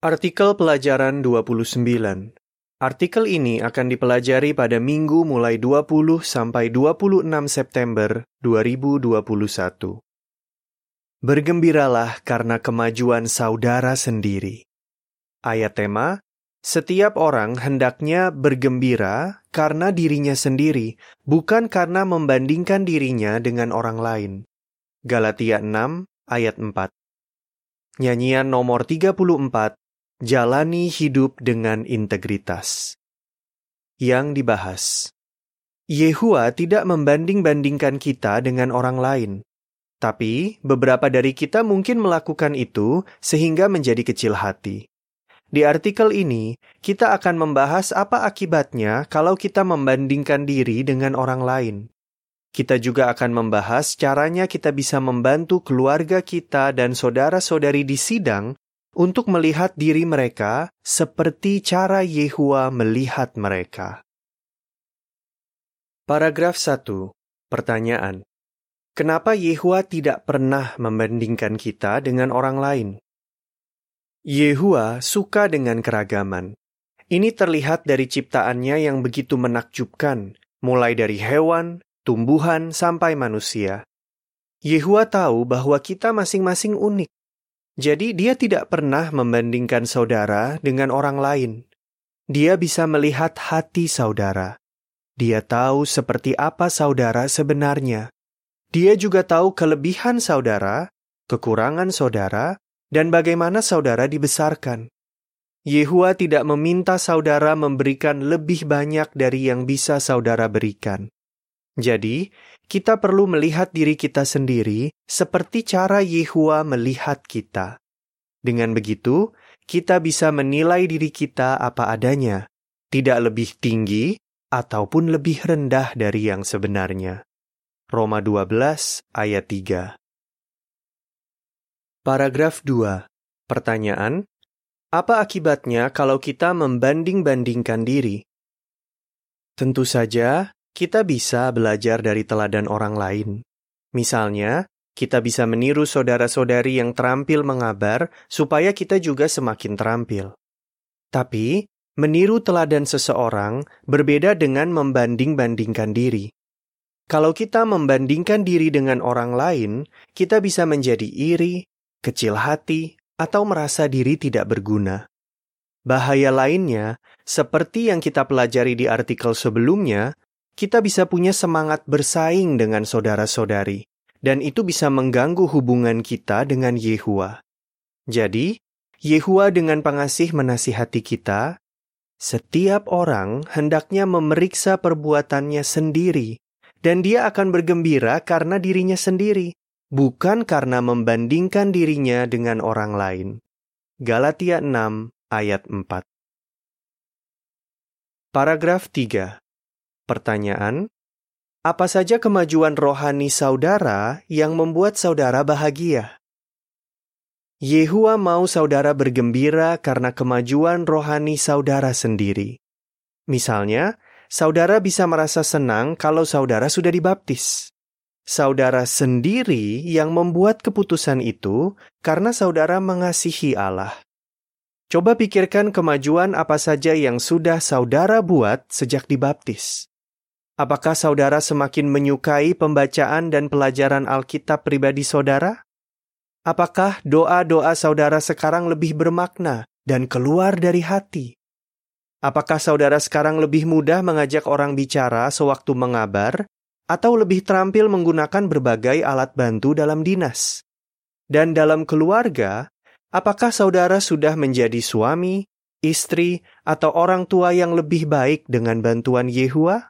Artikel pelajaran 29. Artikel ini akan dipelajari pada minggu mulai 20 sampai 26 September 2021. Bergembiralah karena kemajuan saudara sendiri. Ayat tema, setiap orang hendaknya bergembira karena dirinya sendiri, bukan karena membandingkan dirinya dengan orang lain. Galatia 6 ayat 4. Nyanyian nomor 34 Jalani hidup dengan integritas. Yang dibahas. Yehua tidak membanding-bandingkan kita dengan orang lain. Tapi, beberapa dari kita mungkin melakukan itu sehingga menjadi kecil hati. Di artikel ini, kita akan membahas apa akibatnya kalau kita membandingkan diri dengan orang lain. Kita juga akan membahas caranya kita bisa membantu keluarga kita dan saudara-saudari di sidang untuk melihat diri mereka seperti cara Yehua melihat mereka. Paragraf 1. Pertanyaan. Kenapa Yehua tidak pernah membandingkan kita dengan orang lain? Yehua suka dengan keragaman. Ini terlihat dari ciptaannya yang begitu menakjubkan, mulai dari hewan, tumbuhan, sampai manusia. Yehua tahu bahwa kita masing-masing unik. Jadi dia tidak pernah membandingkan saudara dengan orang lain. Dia bisa melihat hati saudara. Dia tahu seperti apa saudara sebenarnya. Dia juga tahu kelebihan saudara, kekurangan saudara, dan bagaimana saudara dibesarkan. Yehua tidak meminta saudara memberikan lebih banyak dari yang bisa saudara berikan. Jadi, kita perlu melihat diri kita sendiri seperti cara Yehua melihat kita. Dengan begitu, kita bisa menilai diri kita apa adanya, tidak lebih tinggi ataupun lebih rendah dari yang sebenarnya. Roma 12 ayat 3 Paragraf 2. Pertanyaan, apa akibatnya kalau kita membanding-bandingkan diri? Tentu saja, kita bisa belajar dari teladan orang lain. Misalnya, kita bisa meniru saudara-saudari yang terampil mengabar supaya kita juga semakin terampil. Tapi, meniru teladan seseorang berbeda dengan membanding-bandingkan diri. Kalau kita membandingkan diri dengan orang lain, kita bisa menjadi iri, kecil hati, atau merasa diri tidak berguna. Bahaya lainnya, seperti yang kita pelajari di artikel sebelumnya, kita bisa punya semangat bersaing dengan saudara-saudari, dan itu bisa mengganggu hubungan kita dengan Yehua. Jadi, Yehua dengan pengasih menasihati kita, setiap orang hendaknya memeriksa perbuatannya sendiri, dan dia akan bergembira karena dirinya sendiri, bukan karena membandingkan dirinya dengan orang lain. Galatia 6 ayat 4 Paragraf 3 Pertanyaan: Apa saja kemajuan rohani saudara yang membuat saudara bahagia? Yehua mau saudara bergembira karena kemajuan rohani saudara sendiri. Misalnya, saudara bisa merasa senang kalau saudara sudah dibaptis. Saudara sendiri yang membuat keputusan itu karena saudara mengasihi Allah. Coba pikirkan kemajuan apa saja yang sudah saudara buat sejak dibaptis. Apakah saudara semakin menyukai pembacaan dan pelajaran Alkitab pribadi saudara? Apakah doa-doa saudara sekarang lebih bermakna dan keluar dari hati? Apakah saudara sekarang lebih mudah mengajak orang bicara sewaktu mengabar, atau lebih terampil menggunakan berbagai alat bantu dalam dinas? Dan dalam keluarga, apakah saudara sudah menjadi suami, istri, atau orang tua yang lebih baik dengan bantuan Yehua?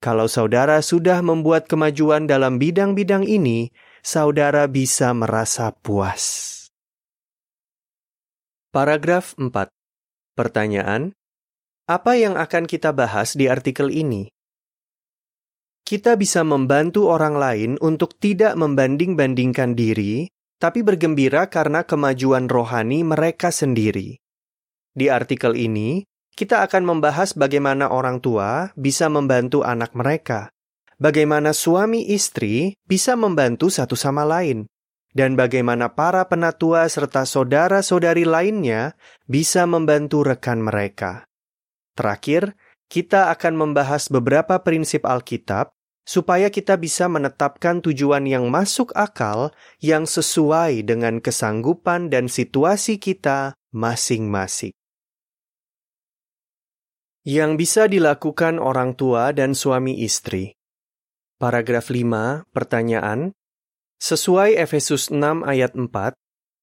Kalau saudara sudah membuat kemajuan dalam bidang-bidang ini, saudara bisa merasa puas. Paragraf 4. Pertanyaan: Apa yang akan kita bahas di artikel ini? Kita bisa membantu orang lain untuk tidak membanding-bandingkan diri, tapi bergembira karena kemajuan rohani mereka sendiri. Di artikel ini, kita akan membahas bagaimana orang tua bisa membantu anak mereka, bagaimana suami istri bisa membantu satu sama lain, dan bagaimana para penatua serta saudara-saudari lainnya bisa membantu rekan mereka. Terakhir, kita akan membahas beberapa prinsip Alkitab supaya kita bisa menetapkan tujuan yang masuk akal yang sesuai dengan kesanggupan dan situasi kita masing-masing. Yang bisa dilakukan orang tua dan suami istri. Paragraf 5, pertanyaan. Sesuai Efesus 6 ayat 4,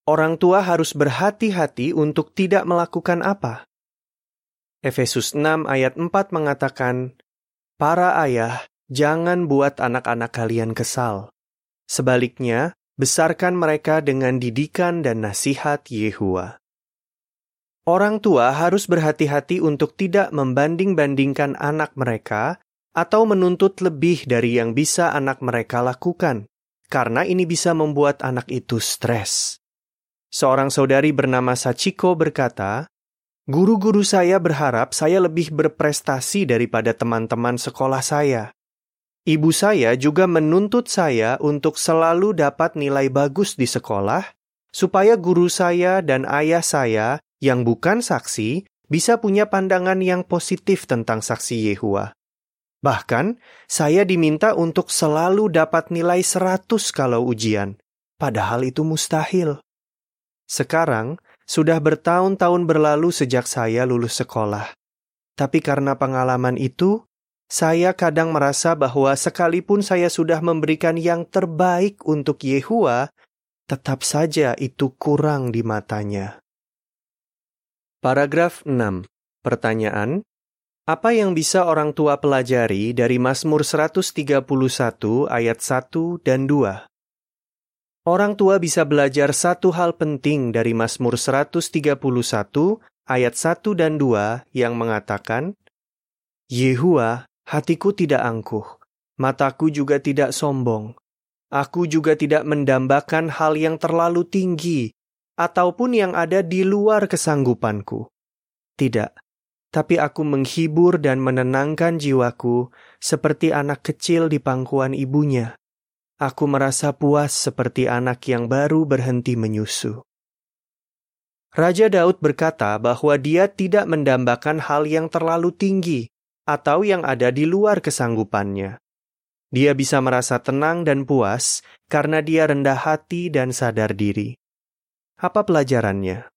orang tua harus berhati-hati untuk tidak melakukan apa? Efesus 6 ayat 4 mengatakan, Para ayah, jangan buat anak-anak kalian kesal. Sebaliknya, besarkan mereka dengan didikan dan nasihat Yehua. Orang tua harus berhati-hati untuk tidak membanding-bandingkan anak mereka atau menuntut lebih dari yang bisa anak mereka lakukan, karena ini bisa membuat anak itu stres. Seorang saudari bernama Sachiko berkata, Guru-guru saya berharap saya lebih berprestasi daripada teman-teman sekolah saya. Ibu saya juga menuntut saya untuk selalu dapat nilai bagus di sekolah, supaya guru saya dan ayah saya yang bukan saksi bisa punya pandangan yang positif tentang saksi Yehua. Bahkan, saya diminta untuk selalu dapat nilai 100 kalau ujian, padahal itu mustahil. Sekarang, sudah bertahun-tahun berlalu sejak saya lulus sekolah. Tapi karena pengalaman itu, saya kadang merasa bahwa sekalipun saya sudah memberikan yang terbaik untuk Yehua, tetap saja itu kurang di matanya. Paragraf 6. Pertanyaan: Apa yang bisa orang tua pelajari dari Mazmur 131 ayat 1 dan 2? Orang tua bisa belajar satu hal penting dari Mazmur 131 ayat 1 dan 2 yang mengatakan, Yehua, hatiku tidak angkuh, mataku juga tidak sombong. Aku juga tidak mendambakan hal yang terlalu tinggi ataupun yang ada di luar kesanggupanku. Tidak, tapi aku menghibur dan menenangkan jiwaku seperti anak kecil di pangkuan ibunya. Aku merasa puas seperti anak yang baru berhenti menyusu. Raja Daud berkata bahwa dia tidak mendambakan hal yang terlalu tinggi atau yang ada di luar kesanggupannya. Dia bisa merasa tenang dan puas karena dia rendah hati dan sadar diri. Apa pelajarannya?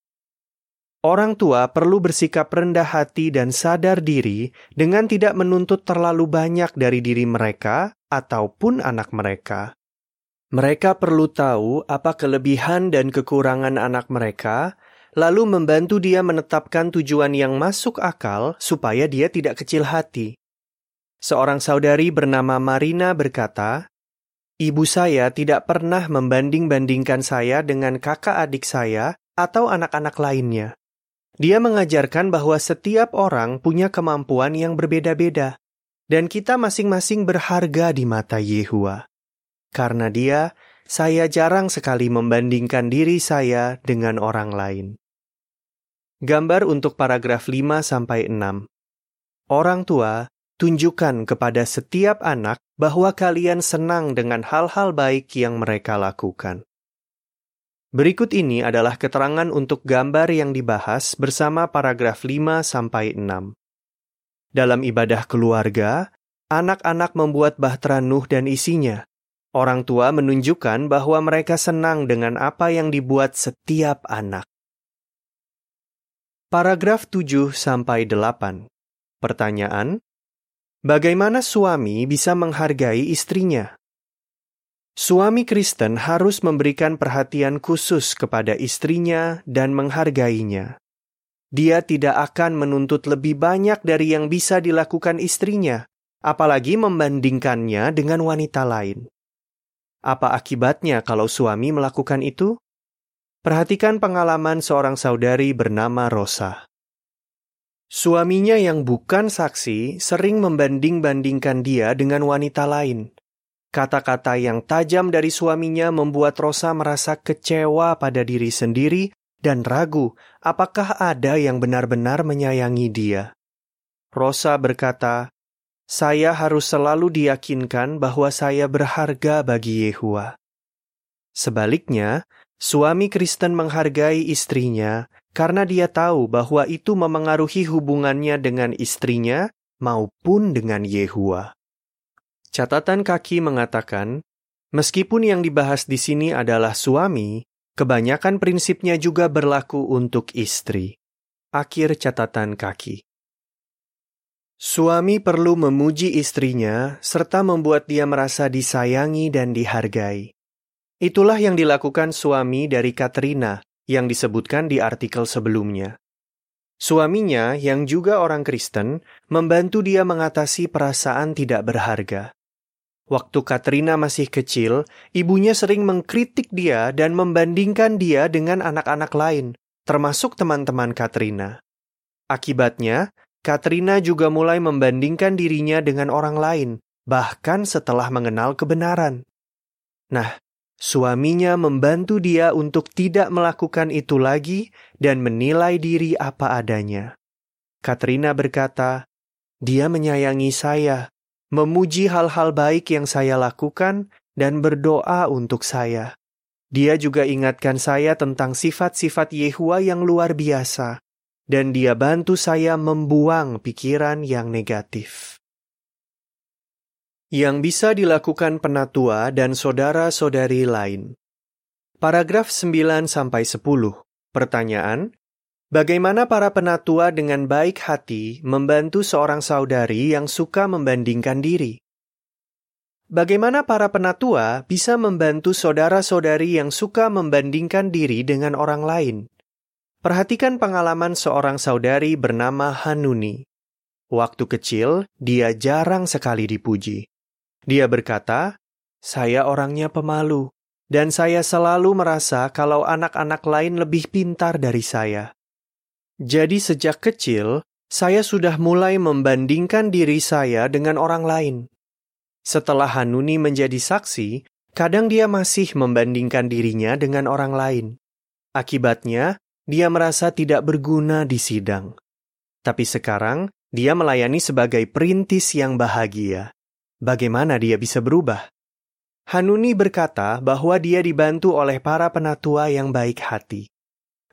Orang tua perlu bersikap rendah hati dan sadar diri dengan tidak menuntut terlalu banyak dari diri mereka ataupun anak mereka. Mereka perlu tahu apa kelebihan dan kekurangan anak mereka, lalu membantu dia menetapkan tujuan yang masuk akal supaya dia tidak kecil hati. Seorang saudari bernama Marina berkata, Ibu saya tidak pernah membanding-bandingkan saya dengan kakak adik saya atau anak-anak lainnya. Dia mengajarkan bahwa setiap orang punya kemampuan yang berbeda-beda, dan kita masing-masing berharga di mata Yehua. Karena dia, saya jarang sekali membandingkan diri saya dengan orang lain. Gambar untuk paragraf 5 sampai 6. Orang tua tunjukkan kepada setiap anak bahwa kalian senang dengan hal-hal baik yang mereka lakukan. Berikut ini adalah keterangan untuk gambar yang dibahas bersama paragraf 5 sampai 6. Dalam ibadah keluarga, anak-anak membuat bahtera Nuh dan isinya. Orang tua menunjukkan bahwa mereka senang dengan apa yang dibuat setiap anak. Paragraf 7 sampai 8. Pertanyaan: Bagaimana suami bisa menghargai istrinya? Suami Kristen harus memberikan perhatian khusus kepada istrinya dan menghargainya. Dia tidak akan menuntut lebih banyak dari yang bisa dilakukan istrinya, apalagi membandingkannya dengan wanita lain. Apa akibatnya kalau suami melakukan itu? Perhatikan pengalaman seorang saudari bernama Rosa. Suaminya yang bukan saksi sering membanding-bandingkan dia dengan wanita lain. Kata-kata yang tajam dari suaminya membuat Rosa merasa kecewa pada diri sendiri dan ragu apakah ada yang benar-benar menyayangi dia. Rosa berkata, "Saya harus selalu diyakinkan bahwa saya berharga bagi Yehua." Sebaliknya, suami Kristen menghargai istrinya karena dia tahu bahwa itu memengaruhi hubungannya dengan istrinya maupun dengan Yehua. Catatan kaki mengatakan, meskipun yang dibahas di sini adalah suami, kebanyakan prinsipnya juga berlaku untuk istri. Akhir catatan kaki. Suami perlu memuji istrinya serta membuat dia merasa disayangi dan dihargai. Itulah yang dilakukan suami dari Katrina yang disebutkan di artikel sebelumnya. Suaminya, yang juga orang Kristen, membantu dia mengatasi perasaan tidak berharga. Waktu Katrina masih kecil, ibunya sering mengkritik dia dan membandingkan dia dengan anak-anak lain, termasuk teman-teman Katrina. Akibatnya, Katrina juga mulai membandingkan dirinya dengan orang lain, bahkan setelah mengenal kebenaran. Nah, suaminya membantu dia untuk tidak melakukan itu lagi dan menilai diri apa adanya. Katrina berkata, "Dia menyayangi saya, memuji hal-hal baik yang saya lakukan, dan berdoa untuk saya. Dia juga ingatkan saya tentang sifat-sifat Yehua yang luar biasa." dan dia bantu saya membuang pikiran yang negatif. Yang bisa dilakukan penatua dan saudara-saudari lain. Paragraf 9 sampai 10. Pertanyaan: Bagaimana para penatua dengan baik hati membantu seorang saudari yang suka membandingkan diri? Bagaimana para penatua bisa membantu saudara-saudari yang suka membandingkan diri dengan orang lain? Perhatikan pengalaman seorang saudari bernama Hanuni. Waktu kecil, dia jarang sekali dipuji. Dia berkata, "Saya orangnya pemalu, dan saya selalu merasa kalau anak-anak lain lebih pintar dari saya." Jadi, sejak kecil, saya sudah mulai membandingkan diri saya dengan orang lain. Setelah Hanuni menjadi saksi, kadang dia masih membandingkan dirinya dengan orang lain. Akibatnya, dia merasa tidak berguna di sidang. Tapi sekarang, dia melayani sebagai perintis yang bahagia. Bagaimana dia bisa berubah? Hanuni berkata bahwa dia dibantu oleh para penatua yang baik hati.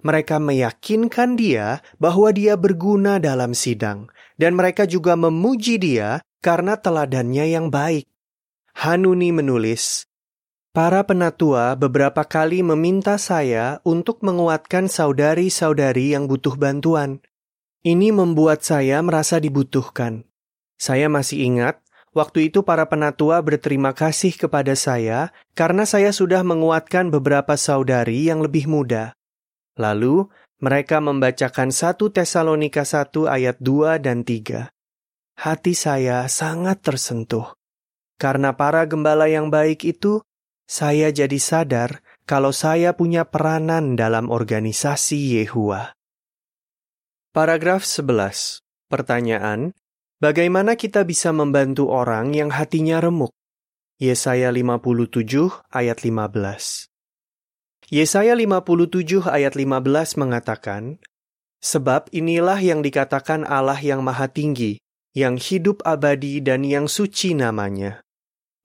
Mereka meyakinkan dia bahwa dia berguna dalam sidang, dan mereka juga memuji dia karena teladannya yang baik. Hanuni menulis, Para penatua beberapa kali meminta saya untuk menguatkan saudari-saudari yang butuh bantuan. Ini membuat saya merasa dibutuhkan. Saya masih ingat, waktu itu para penatua berterima kasih kepada saya karena saya sudah menguatkan beberapa saudari yang lebih muda. Lalu, mereka membacakan 1 Tesalonika 1 ayat 2 dan 3. Hati saya sangat tersentuh. Karena para gembala yang baik itu saya jadi sadar kalau saya punya peranan dalam organisasi Yehua. Paragraf 11. Pertanyaan, bagaimana kita bisa membantu orang yang hatinya remuk? Yesaya 57 ayat 15. Yesaya 57 ayat 15 mengatakan, Sebab inilah yang dikatakan Allah yang maha tinggi, yang hidup abadi dan yang suci namanya.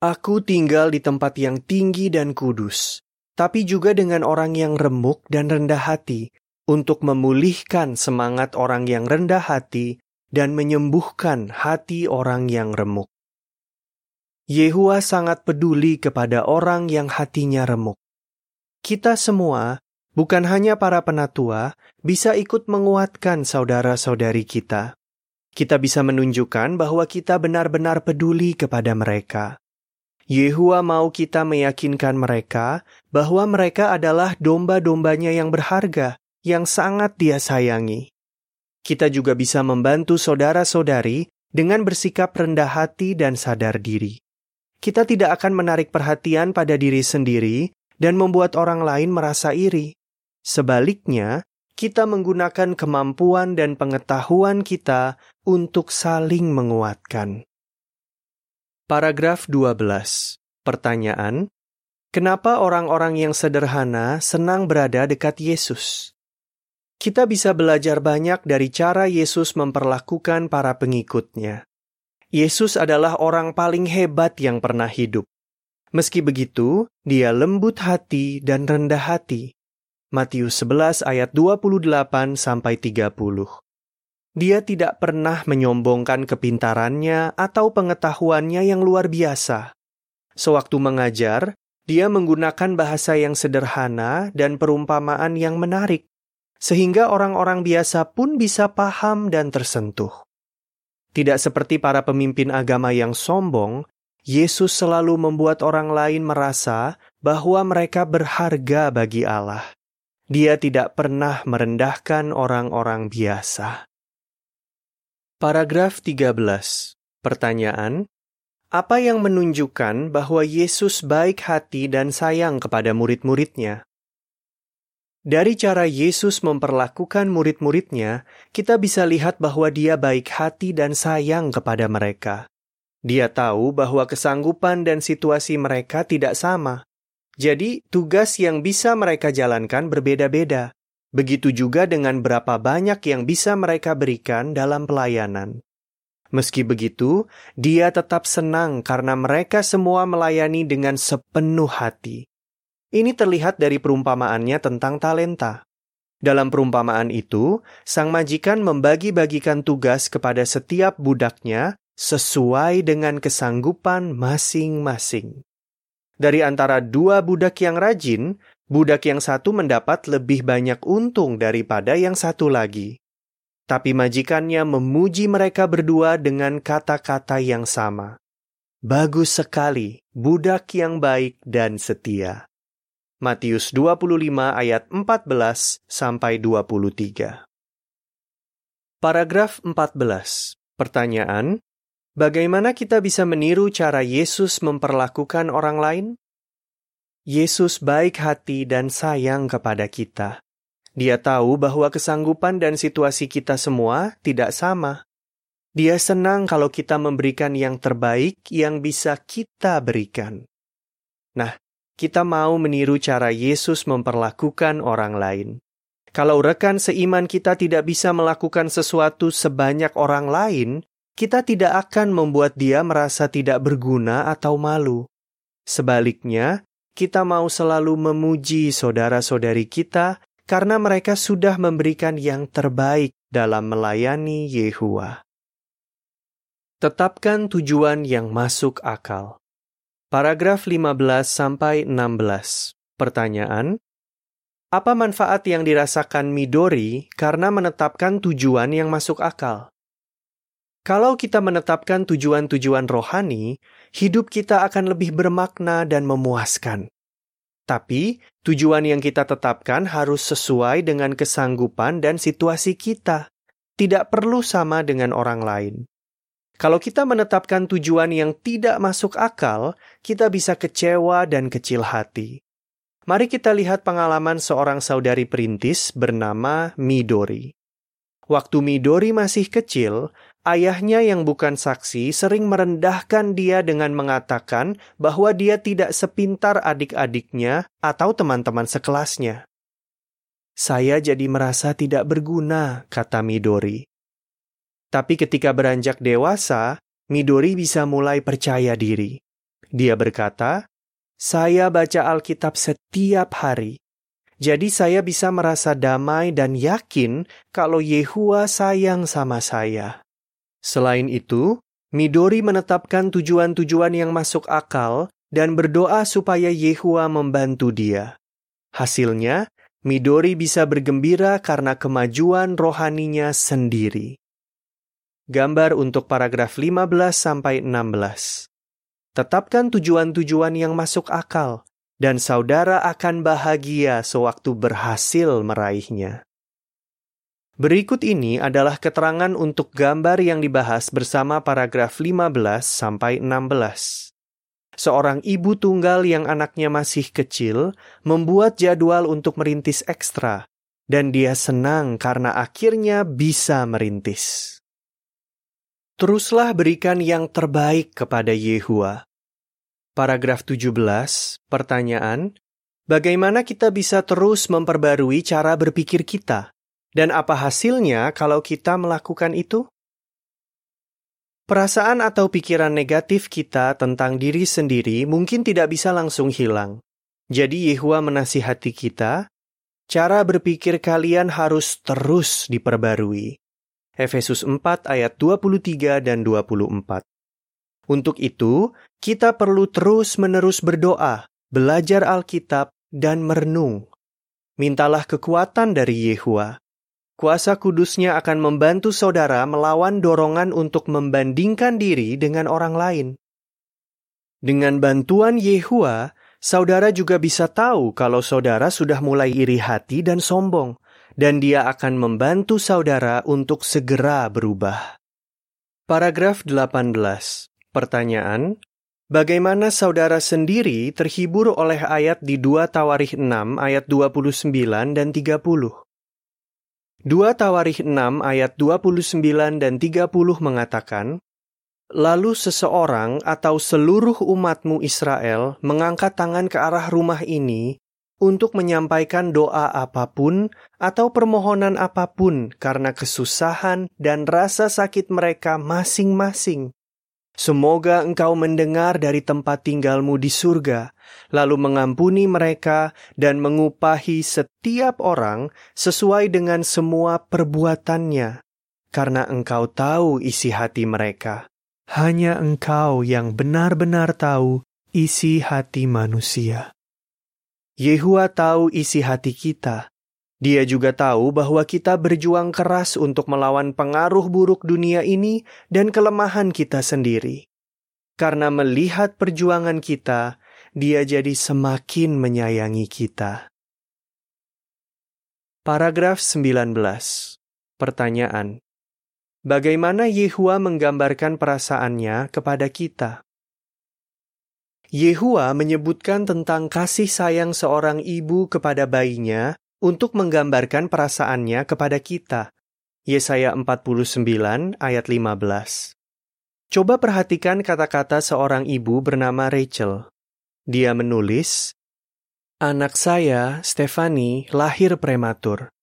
Aku tinggal di tempat yang tinggi dan kudus, tapi juga dengan orang yang remuk dan rendah hati, untuk memulihkan semangat orang yang rendah hati dan menyembuhkan hati orang yang remuk. Yehua sangat peduli kepada orang yang hatinya remuk. Kita semua, bukan hanya para penatua, bisa ikut menguatkan saudara-saudari kita. Kita bisa menunjukkan bahwa kita benar-benar peduli kepada mereka. Yehua mau kita meyakinkan mereka bahwa mereka adalah domba-dombanya yang berharga, yang sangat dia sayangi. Kita juga bisa membantu saudara-saudari dengan bersikap rendah hati dan sadar diri. Kita tidak akan menarik perhatian pada diri sendiri dan membuat orang lain merasa iri. Sebaliknya, kita menggunakan kemampuan dan pengetahuan kita untuk saling menguatkan. Paragraf 12. Pertanyaan: Kenapa orang-orang yang sederhana senang berada dekat Yesus? Kita bisa belajar banyak dari cara Yesus memperlakukan para pengikutnya. Yesus adalah orang paling hebat yang pernah hidup. Meski begitu, dia lembut hati dan rendah hati. Matius 11 ayat 28 sampai 30. Dia tidak pernah menyombongkan kepintarannya atau pengetahuannya yang luar biasa. Sewaktu mengajar, dia menggunakan bahasa yang sederhana dan perumpamaan yang menarik, sehingga orang-orang biasa pun bisa paham dan tersentuh. Tidak seperti para pemimpin agama yang sombong, Yesus selalu membuat orang lain merasa bahwa mereka berharga bagi Allah. Dia tidak pernah merendahkan orang-orang biasa. Paragraf 13. Pertanyaan: Apa yang menunjukkan bahwa Yesus baik hati dan sayang kepada murid-muridnya? Dari cara Yesus memperlakukan murid-muridnya, kita bisa lihat bahwa dia baik hati dan sayang kepada mereka. Dia tahu bahwa kesanggupan dan situasi mereka tidak sama. Jadi, tugas yang bisa mereka jalankan berbeda-beda. Begitu juga dengan berapa banyak yang bisa mereka berikan dalam pelayanan. Meski begitu, dia tetap senang karena mereka semua melayani dengan sepenuh hati. Ini terlihat dari perumpamaannya tentang talenta. Dalam perumpamaan itu, sang majikan membagi-bagikan tugas kepada setiap budaknya sesuai dengan kesanggupan masing-masing. Dari antara dua budak yang rajin, budak yang satu mendapat lebih banyak untung daripada yang satu lagi. Tapi majikannya memuji mereka berdua dengan kata-kata yang sama. Bagus sekali, budak yang baik dan setia. Matius 25 ayat 14 sampai 23. Paragraf 14. Pertanyaan: Bagaimana kita bisa meniru cara Yesus memperlakukan orang lain? Yesus baik hati dan sayang kepada kita. Dia tahu bahwa kesanggupan dan situasi kita semua tidak sama. Dia senang kalau kita memberikan yang terbaik yang bisa kita berikan. Nah, kita mau meniru cara Yesus memperlakukan orang lain. Kalau rekan seiman kita tidak bisa melakukan sesuatu sebanyak orang lain, kita tidak akan membuat dia merasa tidak berguna atau malu. Sebaliknya, kita mau selalu memuji saudara-saudari kita karena mereka sudah memberikan yang terbaik dalam melayani Yehua. Tetapkan tujuan yang masuk akal. Paragraf 15 sampai 16. Pertanyaan: Apa manfaat yang dirasakan Midori karena menetapkan tujuan yang masuk akal? Kalau kita menetapkan tujuan-tujuan rohani, hidup kita akan lebih bermakna dan memuaskan. Tapi, tujuan yang kita tetapkan harus sesuai dengan kesanggupan dan situasi kita, tidak perlu sama dengan orang lain. Kalau kita menetapkan tujuan yang tidak masuk akal, kita bisa kecewa dan kecil hati. Mari kita lihat pengalaman seorang saudari perintis bernama Midori. Waktu Midori masih kecil, ayahnya yang bukan saksi sering merendahkan dia dengan mengatakan bahwa dia tidak sepintar adik-adiknya atau teman-teman sekelasnya. Saya jadi merasa tidak berguna, kata Midori. Tapi ketika beranjak dewasa, Midori bisa mulai percaya diri. Dia berkata, "Saya baca Alkitab setiap hari. Jadi saya bisa merasa damai dan yakin kalau Yehua sayang sama saya. Selain itu, Midori menetapkan tujuan-tujuan yang masuk akal dan berdoa supaya Yehua membantu dia. Hasilnya, Midori bisa bergembira karena kemajuan rohaninya sendiri. Gambar untuk paragraf 15 sampai 16. Tetapkan tujuan-tujuan yang masuk akal dan saudara akan bahagia sewaktu berhasil meraihnya. Berikut ini adalah keterangan untuk gambar yang dibahas bersama paragraf 15 sampai 16. Seorang ibu tunggal yang anaknya masih kecil membuat jadwal untuk merintis ekstra, dan dia senang karena akhirnya bisa merintis. Teruslah berikan yang terbaik kepada Yehua, Paragraf 17, pertanyaan, bagaimana kita bisa terus memperbarui cara berpikir kita? Dan apa hasilnya kalau kita melakukan itu? Perasaan atau pikiran negatif kita tentang diri sendiri mungkin tidak bisa langsung hilang. Jadi Yehua menasihati kita, cara berpikir kalian harus terus diperbarui. Efesus 4 ayat 23 dan 24. Untuk itu, kita perlu terus-menerus berdoa, belajar Alkitab, dan merenung. Mintalah kekuatan dari Yehua Kuasa kudusnya akan membantu saudara melawan dorongan untuk membandingkan diri dengan orang lain. Dengan bantuan Yehua, saudara juga bisa tahu kalau saudara sudah mulai iri hati dan sombong, dan dia akan membantu saudara untuk segera berubah. Paragraf 18. Pertanyaan, Bagaimana saudara sendiri terhibur oleh ayat di 2 Tawarikh 6 ayat 29 dan 30? 2 Tawarikh 6 ayat 29 dan 30 mengatakan, Lalu seseorang atau seluruh umatmu Israel mengangkat tangan ke arah rumah ini untuk menyampaikan doa apa pun atau permohonan apa pun karena kesusahan dan rasa sakit mereka masing-masing Semoga engkau mendengar dari tempat tinggalmu di surga, lalu mengampuni mereka dan mengupahi setiap orang sesuai dengan semua perbuatannya, karena engkau tahu isi hati mereka. Hanya engkau yang benar-benar tahu isi hati manusia. Yehua tahu isi hati kita, dia juga tahu bahwa kita berjuang keras untuk melawan pengaruh buruk dunia ini dan kelemahan kita sendiri. Karena melihat perjuangan kita, Dia jadi semakin menyayangi kita. Paragraf 19. Pertanyaan. Bagaimana Yehua menggambarkan perasaannya kepada kita? Yehua menyebutkan tentang kasih sayang seorang ibu kepada bayinya untuk menggambarkan perasaannya kepada kita. Yesaya 49 ayat 15. Coba perhatikan kata-kata seorang ibu bernama Rachel. Dia menulis, Anak saya, Stefani, lahir prematur.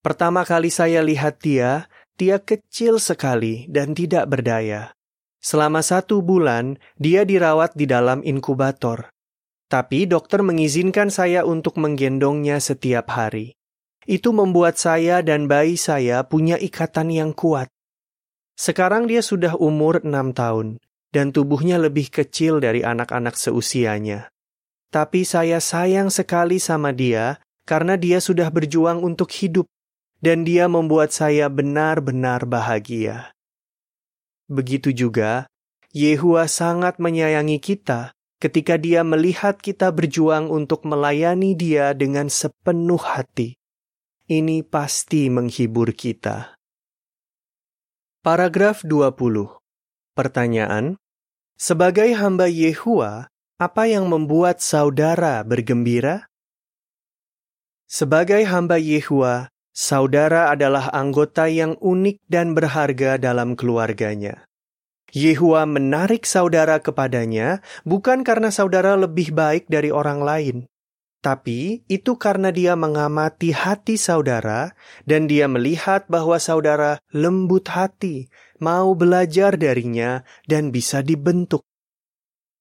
Pertama kali saya lihat dia, dia kecil sekali dan tidak berdaya. Selama satu bulan, dia dirawat di dalam inkubator. Tapi dokter mengizinkan saya untuk menggendongnya setiap hari. Itu membuat saya dan bayi saya punya ikatan yang kuat. Sekarang dia sudah umur enam tahun, dan tubuhnya lebih kecil dari anak-anak seusianya. Tapi saya sayang sekali sama dia karena dia sudah berjuang untuk hidup, dan dia membuat saya benar-benar bahagia. Begitu juga, Yehua sangat menyayangi kita ketika dia melihat kita berjuang untuk melayani dia dengan sepenuh hati. Ini pasti menghibur kita. Paragraf 20. Pertanyaan, sebagai hamba Yehua, apa yang membuat saudara bergembira? Sebagai hamba Yehua, saudara adalah anggota yang unik dan berharga dalam keluarganya. Yehua menarik saudara kepadanya bukan karena saudara lebih baik dari orang lain, tapi itu karena dia mengamati hati saudara dan dia melihat bahwa saudara lembut hati, mau belajar darinya dan bisa dibentuk.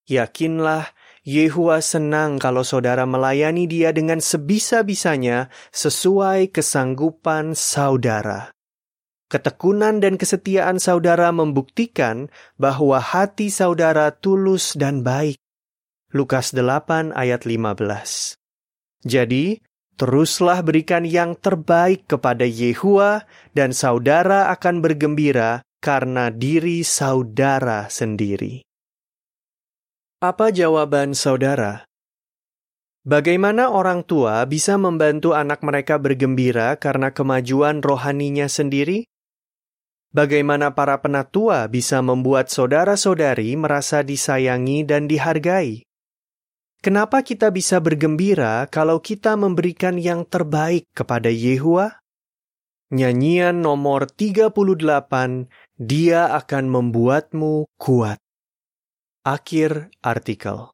Yakinlah, Yehua senang kalau saudara melayani dia dengan sebisa-bisanya sesuai kesanggupan saudara. Ketekunan dan kesetiaan saudara membuktikan bahwa hati saudara tulus dan baik. Lukas 8 ayat 15. Jadi, teruslah berikan yang terbaik kepada Yehua dan saudara akan bergembira karena diri saudara sendiri. Apa jawaban saudara? Bagaimana orang tua bisa membantu anak mereka bergembira karena kemajuan rohaninya sendiri? Bagaimana para penatua bisa membuat saudara-saudari merasa disayangi dan dihargai? Kenapa kita bisa bergembira kalau kita memberikan yang terbaik kepada Yehua? Nyanyian nomor 38, Dia akan membuatmu kuat. Akhir artikel.